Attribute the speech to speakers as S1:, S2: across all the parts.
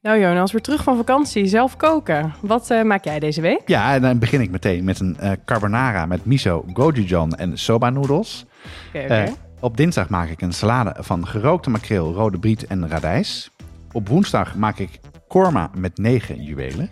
S1: Nou Jonas, weer terug van vakantie, zelf koken. Wat uh, maak jij deze week?
S2: Ja, en dan begin ik meteen met een uh, carbonara met miso, gochujang en soba noedels.
S1: Okay, okay. uh,
S2: op dinsdag maak ik een salade van gerookte makreel, rode briet en radijs. Op woensdag maak ik korma met negen juwelen.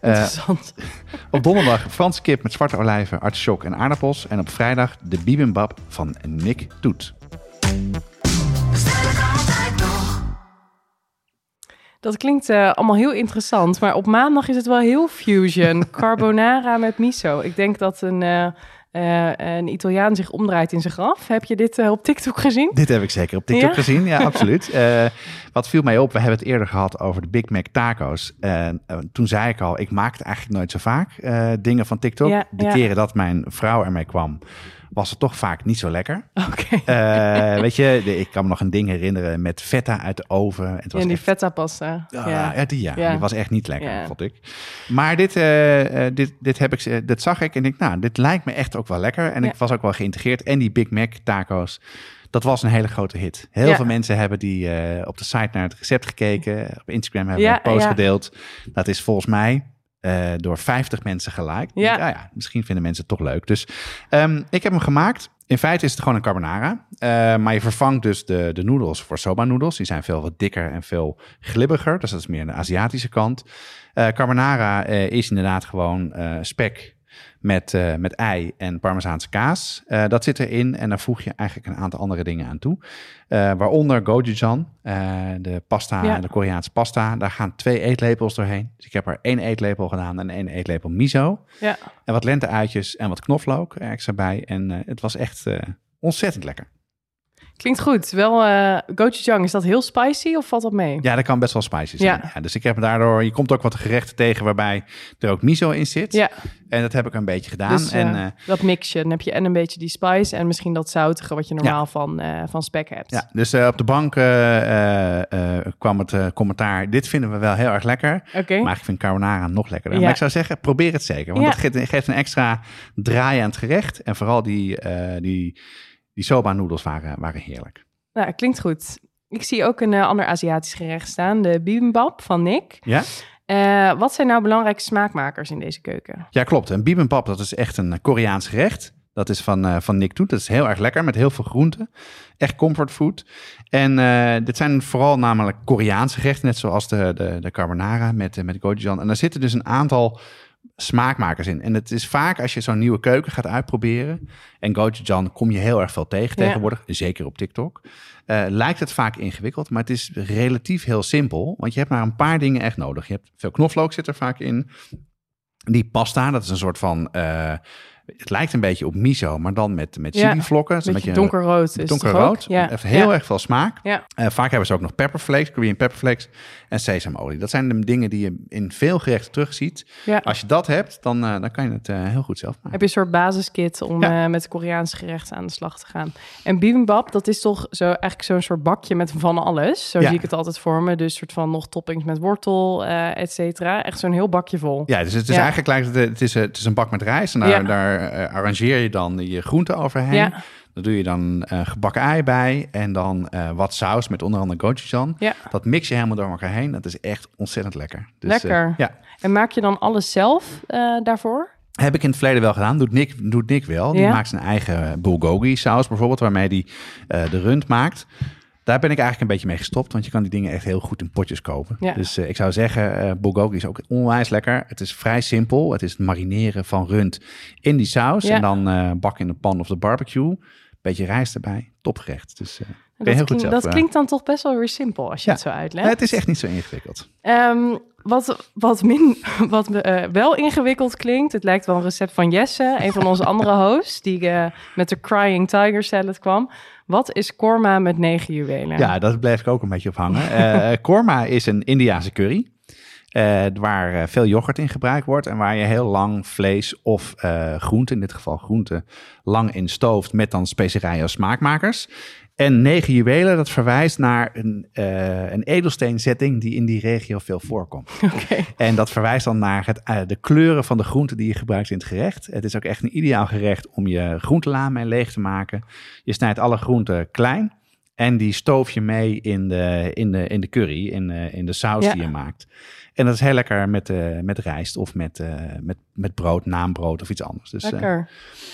S1: Interessant.
S2: op donderdag Franse kip met zwarte olijven, artichok en aardappels. En op vrijdag de bibimbap van Nick Toet.
S1: Dat klinkt uh, allemaal heel interessant, maar op maandag is het wel heel fusion. Carbonara met miso. Ik denk dat een, uh, uh, een Italiaan zich omdraait in zijn graf. Heb je dit op TikTok gezien?
S2: Dit heb ik zeker op TikTok
S1: Ja?
S2: gezien, ja, absoluut. wat viel mij op, we hebben het eerder gehad over de Big Mac tacos. En toen zei ik al, ik maak het eigenlijk nooit zo vaak, dingen van TikTok.
S1: Ja,
S2: de
S1: ja.
S2: keren dat mijn vrouw ermee kwam, was het toch vaak niet zo lekker.
S1: Oké.
S2: Eh, weet je, de- ik kan me nog een ding herinneren met feta uit de oven. Het was
S1: En die
S2: echt,
S1: feta pasta. Ja.
S2: ja, die, ja,
S1: Ja.
S2: die was echt niet lekker,
S1: Ja.
S2: vond ik. Maar dit, eh, eh, dit, dit, heb ik, dit zag ik en ik, nou, dit lijkt me echt ook wel lekker. En ik was ook wel geïntegreerd. En die Big Mac tacos, dat was een hele grote hit. Heel
S1: Ja.
S2: veel mensen hebben die op de site naar het recept gekeken. Op Instagram hebben
S1: Ja,
S2: een post
S1: ja.
S2: gedeeld. Dat is volgens mij eh, door 50 mensen geliked.
S1: Ja.
S2: Denk, ah ja, misschien vinden mensen het toch leuk. Dus ehm, ik heb hem gemaakt. In feite is het gewoon een carbonara. Eh, maar je vervangt dus de, de noedels voor soba noedels. Die zijn veel wat dikker en veel glibbiger. Dus dat is meer aan de Aziatische kant. Eh, carbonara is inderdaad gewoon spek met, eh, met ei en parmezaanse kaas. Eh, dat zit erin en daar voeg je eigenlijk een aantal andere dingen aan toe. Eh, waaronder gochujang, de pasta,
S1: Ja.
S2: de Koreaanse pasta. Daar gaan twee eetlepels doorheen. Dus ik heb er één eetlepel gedaan en één eetlepel miso.
S1: Ja.
S2: En wat lenteuitjes en wat knoflook extra bij. En het was echt ontzettend lekker.
S1: Klinkt goed. Wel, eh gochujang, is dat heel spicy of valt dat mee?
S2: Ja, dat kan best wel spicy zijn.
S1: Ja.
S2: Ja. dus ik heb daardoor... Je komt ook wat gerechten tegen waarbij er ook miso in zit.
S1: Ja,
S2: En dat heb ik een beetje gedaan.
S1: dus
S2: en,
S1: eh,
S2: eh,
S1: dat mix je. Dan heb je en een beetje die spice en misschien dat zoutige wat je normaal van, van spek hebt.
S2: ja, dus op de bank kwam het commentaar... Dit vinden we wel heel erg lekker.
S1: Oké.
S2: Maar ik vind carbonara nog lekkerder.
S1: Ja.
S2: Maar ik zou zeggen, probeer het zeker. Want het geeft, geeft een extra draai aan het gerecht. En vooral die, die, die soba noedels waren, waren heerlijk.
S1: Nou, klinkt goed. Ik zie ook een eh, ander Aziatisch gerecht staan, de bibimbap van Nick.
S2: Ja?
S1: Eh, wat zijn nou belangrijke smaakmakers in deze keuken?
S2: Ja, klopt. En bibimbap, dat is echt een Koreaans gerecht. Dat is van, eh, van Nick Toet. Dat is heel erg lekker met heel veel groenten. Echt comfortfood. En dit zijn vooral namelijk Koreaanse gerechten, net zoals de, de, de carbonara met, eh, met gochujang. En daar zitten dus een aantal smaakmakers in. En het is vaak als je zo'n nieuwe keuken gaat uitproberen. En gochujang kom je heel erg veel tegen
S1: Ja.
S2: tegenwoordig, zeker op TikTok. eh, lijkt het vaak ingewikkeld, maar het is relatief heel simpel. Want je hebt maar een paar dingen echt nodig. Je hebt veel knoflook zit er vaak in. Die pasta, dat is een soort van... eh, het lijkt een beetje op miso, maar dan met, met
S1: Ja,
S2: chili-vlokken.
S1: Een beetje donkerrood is
S2: Donkerrood.
S1: Ja.
S2: Heeft heel
S1: ja.
S2: erg veel smaak.
S1: Ja.
S2: Eh, vaak hebben ze ook nog pepperflakes, Korean pepperflakes en sesamolie. Dat zijn de dingen die je in veel gerechten terugziet.
S1: Ja.
S2: Als je dat hebt, dan, eh, dan kan je het eh, heel goed zelf maken.
S1: Heb je een soort basiskit om
S2: Ja.
S1: met Koreaanse gerechten aan de slag te gaan. En bibimbap, dat is toch zo, eigenlijk zo'n soort bakje met van alles. Zo
S2: Ja.
S1: zie ik het altijd voor me. Dus soort van nog toppings met wortel, et cetera. Echt zo'n heel bakje vol.
S2: Ja, dus het is
S1: Ja.
S2: eigenlijk het, is, het is een bak met rijst. En daar,
S1: Ja.
S2: Daar eh, arrangeer je dan je groenten overheen.
S1: Ja.
S2: Dan doe je dan eh, gebakken ei bij. En dan eh, wat saus met onder andere gochujang.
S1: Ja.
S2: Dat mix je helemaal door elkaar heen. Dat is echt ontzettend lekker. Dus,
S1: Lekker.
S2: ja.
S1: En maak je dan alles zelf daarvoor?
S2: Heb ik in het verleden wel gedaan. Doet Nick, doet Nick wel. Die
S1: Ja.
S2: maakt zijn eigen bulgogi saus bijvoorbeeld. Waarmee hij de rund maakt. Daar ben ik eigenlijk een beetje mee gestopt. Want je kan die dingen echt heel goed in potjes kopen.
S1: Ja.
S2: Dus eh, ik zou zeggen, eh bulgogi is ook onwijs lekker. Het is vrij simpel. Het is het marineren van rund in die saus.
S1: Ja.
S2: En dan eh bakken in de pan of de barbecue. Beetje rijst erbij. Topgerecht. Dus ben je
S1: Dat,
S2: heel goed
S1: klinkt,
S2: zelf.
S1: dat klinkt dan toch best wel weer simpel als je
S2: Ja.
S1: het zo uitlegt.
S2: het is echt niet zo ingewikkeld.
S1: Ehm, wat, wat, min, wat eh, wel ingewikkeld klinkt, het lijkt wel een recept van Jesse, een van onze andere hosts, die eh, met de Crying Tiger salad kwam. Wat is korma met negen juwelen?
S2: Ja, dat bleef ik ook een beetje op hangen. Eh, korma is een Indiase curry. eh, waar veel yoghurt in gebruikt wordt. En waar je heel lang vlees of groente, in dit geval groente, lang in stooft. Met dan specerijen als smaakmakers. En negen juwelen, dat verwijst naar een, eh een edelsteenzetting die in die regio veel voorkomt. En dat verwijst dan naar het, eh, de kleuren van de groenten die je gebruikt in het gerecht. Het is ook echt een ideaal gerecht om je groentela mee leeg te maken. Je snijdt alle groenten klein. En die stoof je mee in de, in de, in de curry, in, uh, in de saus
S1: Ja.
S2: die je maakt. En dat is heel lekker met, eh, met rijst of met, eh, met, met brood, naambrood of iets anders. Dus, eh,
S1: Lekker.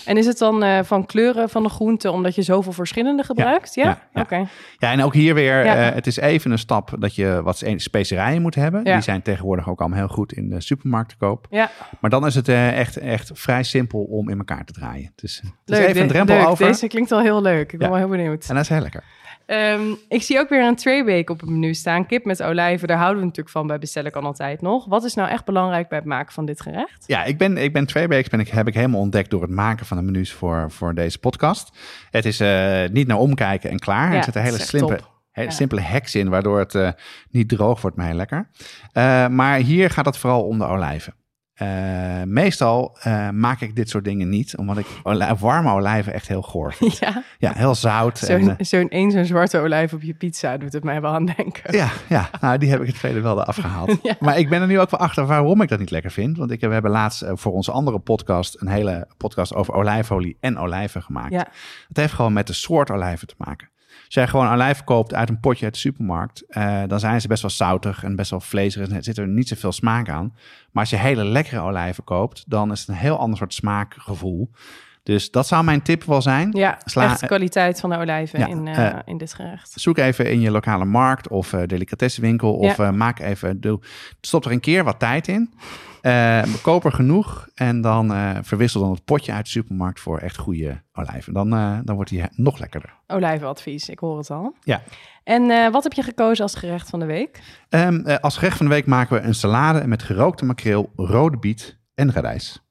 S1: En is het dan van kleuren van de groenten omdat je zoveel verschillende gebruikt? Ja?
S2: ja, ja.
S1: Oké.
S2: Ja, en ook hier weer, het is even een stap dat je wat spe- specerijen moet hebben. Die zijn tegenwoordig ook allemaal heel goed in de supermarkt te koop.
S1: Ja,
S2: Maar dan is het echt, echt vrij simpel om in elkaar te draaien. Dus het is
S1: leuk.
S2: even een drempel
S1: leuk.
S2: over.
S1: Deze klinkt al heel leuk. Ik ben wel heel benieuwd.
S2: En dat is heel lekker.
S1: Ehm, ik zie ook weer een traybake op het menu staan. Kip met olijven, daar houden we natuurlijk van bij bestellen kan altijd nog. Wat is nou echt belangrijk bij het maken van dit gerecht?
S2: Ja, ik ben, ik ben twee weken ben ik, heb ik helemaal ontdekt door het maken van de menus voor, voor deze podcast. Het is eh, niet naar omkijken en klaar.
S1: Ja,
S2: er zitten hele slimme, hele
S1: Ja.
S2: simpele hacks in, waardoor het eh, niet droog wordt, maar heel lekker. Eh, maar hier gaat het vooral om de olijven. Eh, meestal eh, maak ik dit soort dingen niet, omdat ik olij- warme olijven echt heel goor vind.
S1: ja,
S2: Ja, heel zout.
S1: zo'n
S2: eh,
S1: zo'n één zo'n zwarte olijf op je pizza doet het mij wel aan denken.
S2: Ja, ja, nou die heb ik het verleden wel afgehaald.
S1: Ja.
S2: Maar ik ben er nu ook wel achter waarom ik dat niet lekker vind. Want ik, we hebben laatst voor onze andere podcast een hele podcast over olijfolie en olijven gemaakt.
S1: Ja.
S2: Het heeft gewoon met de soort olijven te maken. Als jij gewoon olijven koopt uit een potje uit de supermarkt, eh, dan zijn ze best wel zoutig en best wel vlezerig. En er zit er niet zoveel smaak aan. Maar als je hele lekkere olijven koopt, dan is het een heel ander soort smaakgevoel. Dus dat zou mijn tip wel zijn.
S1: Ja,
S2: Sla-
S1: echt de kwaliteit van de olijven
S2: Ja,
S1: in, eh,
S2: eh,
S1: in dit gerecht.
S2: Zoek even in je lokale markt of eh delicatessenwinkel. Of
S1: Ja.
S2: maak even, doe, stop er een keer wat tijd in. Eh, koop er genoeg en dan eh, verwissel dan het potje uit de supermarkt voor echt goede olijven. Dan, eh, dan wordt die nog lekkerder.
S1: Olijvenadvies, ik hoor het al.
S2: Ja.
S1: En wat heb je gekozen als gerecht van de week?
S2: Ehm, eh, als gerecht van de week maken we een salade met gerookte makreel, rode biet en radijs.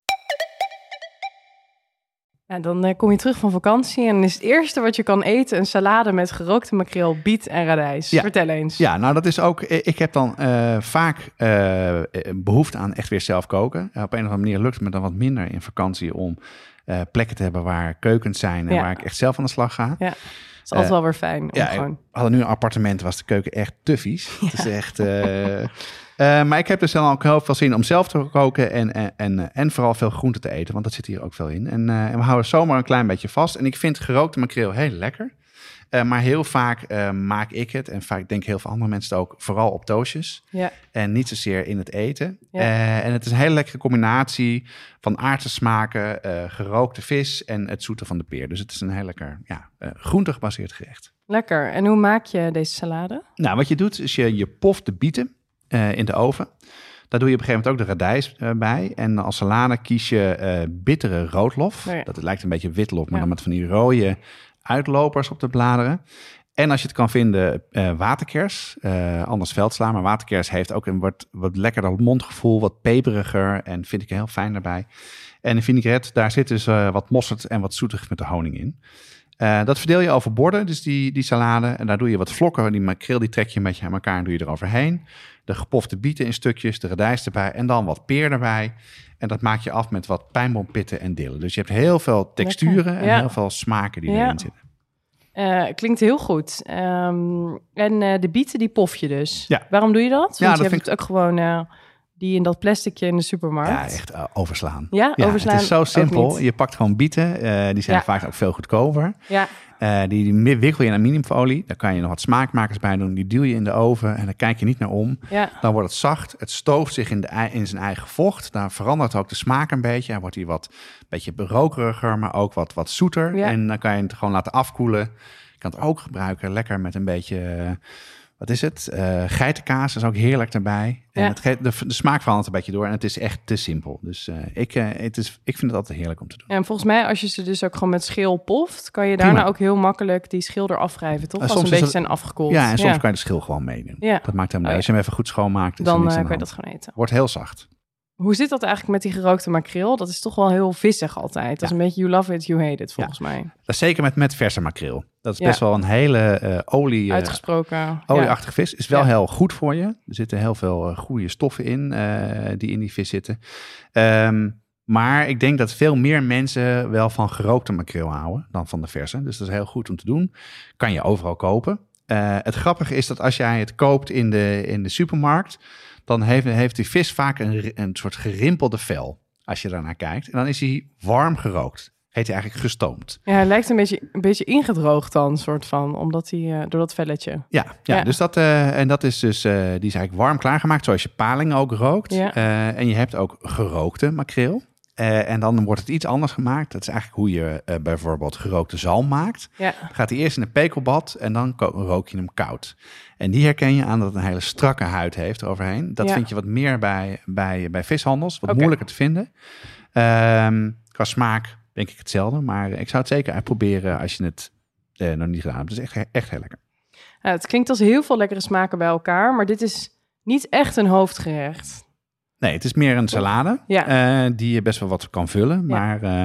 S1: Ja, dan eh, kom je terug van vakantie en is het eerste wat je kan eten een salade met gerookte makreel, biet en radijs.
S2: Ja.
S1: Vertel eens.
S2: Ja, nou dat is ook. Ik heb dan eh, vaak eh, behoefte aan echt weer zelf koken. op een of andere manier lukt het me dan wat minder in vakantie om eh, plekken te hebben waar keukens zijn en
S1: Ja.
S2: waar ik echt zelf aan de slag ga.
S1: Ja, het is altijd
S2: Eh,
S1: wel weer fijn. Om
S2: Ja,
S1: gewoon...
S2: we hadden nu een appartement, was de keuken echt te vies. Het is echt. Eh, eh, maar ik heb dus dan ook heel veel zin om zelf te koken en, en, en, en vooral veel groente te eten, want dat zit hier ook veel in. En, eh, en we houden zomaar een klein beetje vast. En ik vind gerookte makreel heel lekker. Eh, maar heel vaak eh, maak ik het, en vaak denk heel veel andere mensen het ook, vooral op toastjes.
S1: Ja.
S2: En niet zozeer in het eten.
S1: Ja.
S2: Eh, en het is een hele lekkere combinatie van aardse smaken, eh, gerookte vis en het zoete van de peer. Dus het is een heel lekker ja, eh groente gebaseerd gerecht.
S1: Lekker. En hoe maak je deze salade?
S2: Nou, wat je doet is je, je poft de bieten eh, in de oven. Daar doe je op een gegeven moment ook de radijs eh, bij. En als salade kies je eh, bittere roodlof.
S1: Oh ja.
S2: Dat lijkt een beetje witlof, maar
S1: Ja.
S2: dan met van die rode uitlopers op de bladeren. En als je het kan vinden, waterkers. anders veldsla. Maar waterkers heeft ook een wat, wat lekkerder mondgevoel. Wat peperiger. En vind ik heel fijn daarbij. En in vinaigrette, daar zit dus wat mosterd en wat zoetig met de honing in. Eh, dat verdeel je over borden, dus die, die salade. En daar doe je wat vlokken. Die makreel die trek je een beetje aan elkaar en doe je eroverheen. De gepofte bieten in stukjes, de radijs erbij en dan wat peer erbij. En dat maak je af met wat pijnboompitten en dillen. Dus je hebt heel veel texturen en
S1: ja.
S2: heel veel smaken die
S1: Ja.
S2: erin zitten.
S1: Eh, klinkt heel goed. Ehm, en eh, de bieten, die pof je dus.
S2: Ja.
S1: Waarom doe je dat? Want
S2: Ja, dat
S1: je hebt
S2: vind
S1: het ook gewoon die in dat plasticje in de supermarkt.
S2: Ja, echt eh, overslaan.
S1: Ja,
S2: Ja,
S1: overslaan
S2: het is zo simpel. Je pakt gewoon bieten. eh, die zijn
S1: Ja.
S2: vaak ook veel goedkoper.
S1: Ja,
S2: Eh, die, die wikkel je in aluminiumfolie. Daar kan je nog wat smaakmakers bij doen. Die duw je in de oven en daar kijk je niet naar om.
S1: ja.
S2: Dan wordt het zacht. Het stooft zich in, de, in zijn eigen vocht. Daar verandert ook de smaak een beetje. Hij wordt hier wat beetje rokeriger, maar ook wat, wat zoeter.
S1: Ja.
S2: En dan kan je het gewoon laten afkoelen. Je kan het ook gebruiken lekker met een beetje, wat is het? Eh geitenkaas is ook heerlijk erbij. En
S1: Ja.
S2: het geeft, de, de smaak verandert een beetje door. En het is echt te simpel. Dus eh, ik, eh, het is, ik vind het altijd heerlijk om te doen.
S1: En volgens mij, als je ze dus ook gewoon met schil poft, kan je daarna
S2: Prima.
S1: ook heel makkelijk die schil eraf wrijven, toch? Als ze een beetje zijn afgekoeld.
S2: Ja, en soms kan je de schil gewoon meenemen.
S1: Ja.
S2: Dat maakt hem
S1: Oh, ja.
S2: Als je hem even goed schoonmaakt, is
S1: Dan kan je dat gewoon eten.
S2: Wordt heel zacht.
S1: Hoe zit dat eigenlijk met die gerookte makreel? Dat is toch wel heel vissig altijd. Dat is een beetje you love it, you hate it, volgens mij.
S2: Dat is zeker met, met verse makreel. Dat is
S1: Ja.
S2: best wel een hele eh, olie, eh,
S1: Uitgesproken.
S2: olieachtige vis. Is wel heel goed voor je. Er zitten heel veel eh, goede stoffen in die in die vis zitten. Ehm, maar ik denk dat veel meer mensen wel van gerookte makreel houden dan van de verse. Dus dat is heel goed om te doen. Kan je overal kopen. Het grappige is dat als jij het koopt in de, in de supermarkt, dan heeft, heeft die vis vaak een, een soort gerimpelde vel. Als je daarnaar kijkt. En dan is hij warm gerookt. Heet hij eigenlijk gestoomd.
S1: Ja, hij lijkt een beetje, een beetje ingedroogd dan, soort van, omdat hij, eh, door dat velletje.
S2: Ja, ja,
S1: Ja.
S2: dus dat, eh, en dat is dus, eh, die is eigenlijk warm klaargemaakt, zoals je paling ook rookt.
S1: Ja.
S2: En je hebt ook gerookte makreel. Eh, en dan wordt het iets anders gemaakt. Dat is eigenlijk hoe je eh, bijvoorbeeld gerookte zalm maakt.
S1: Ja,
S2: Dan gaat hij eerst in een pekelbad en dan rook je hem koud. En die herken je aan dat het een hele strakke huid heeft overheen. Dat
S1: Ja.
S2: vind je wat meer bij, bij, bij vishandels, wat moeilijker te vinden. Ehm, qua smaak denk ik hetzelfde, maar ik zou het zeker uitproberen als je het eh, nog niet gedaan hebt. Het is echt, echt heel lekker.
S1: Ja, het klinkt als heel veel lekkere smaken bij elkaar, maar dit is niet echt een hoofdgerecht.
S2: Nee, het is meer een salade
S1: Ja.
S2: eh, die je best wel wat kan vullen.
S1: Ja.
S2: Maar, eh,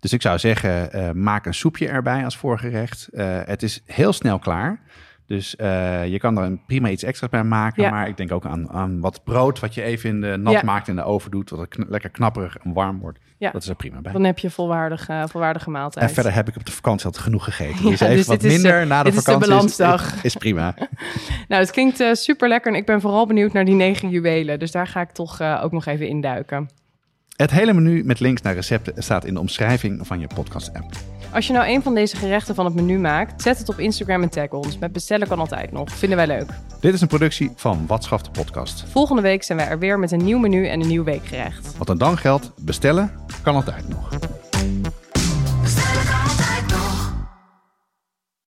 S2: dus ik zou zeggen, eh, maak een soepje erbij als voorgerecht. Het is heel snel klaar. Dus eh, je kan er een prima iets extra's bij maken.
S1: Ja.
S2: Maar ik denk ook aan, aan wat brood wat je even in de nat
S1: Ja.
S2: maakt in de oven doet. Dat het kn- lekker knapperig en warm wordt.
S1: Ja.
S2: Dat is er prima bij.
S1: Dan heb je volwaardige, volwaardige maaltijd.
S2: En verder heb ik op de vakantie al genoeg gegeten.
S1: Ja,
S2: dus even
S1: dus
S2: wat
S1: is,
S2: minder
S1: eh,
S2: na de
S1: dit is de
S2: vakantie
S1: balansdag.
S2: Is, is prima.
S1: Nou, het klinkt super lekker en ik ben vooral benieuwd naar die negen juwelen. Dus daar ga ik toch eh, ook nog even induiken.
S2: Het hele menu met links naar recepten staat in de omschrijving van je podcast-app.
S1: Als je nou een van deze gerechten van het menu maakt, zet het op Instagram en tag ons. Met bestellen kan altijd nog. Vinden wij leuk.
S2: Dit is een productie van Wat Schaft de Podcast.
S1: Volgende week zijn wij er weer met een nieuw menu en een nieuw weekgerecht.
S2: Wat er dan geldt, bestellen kan altijd nog.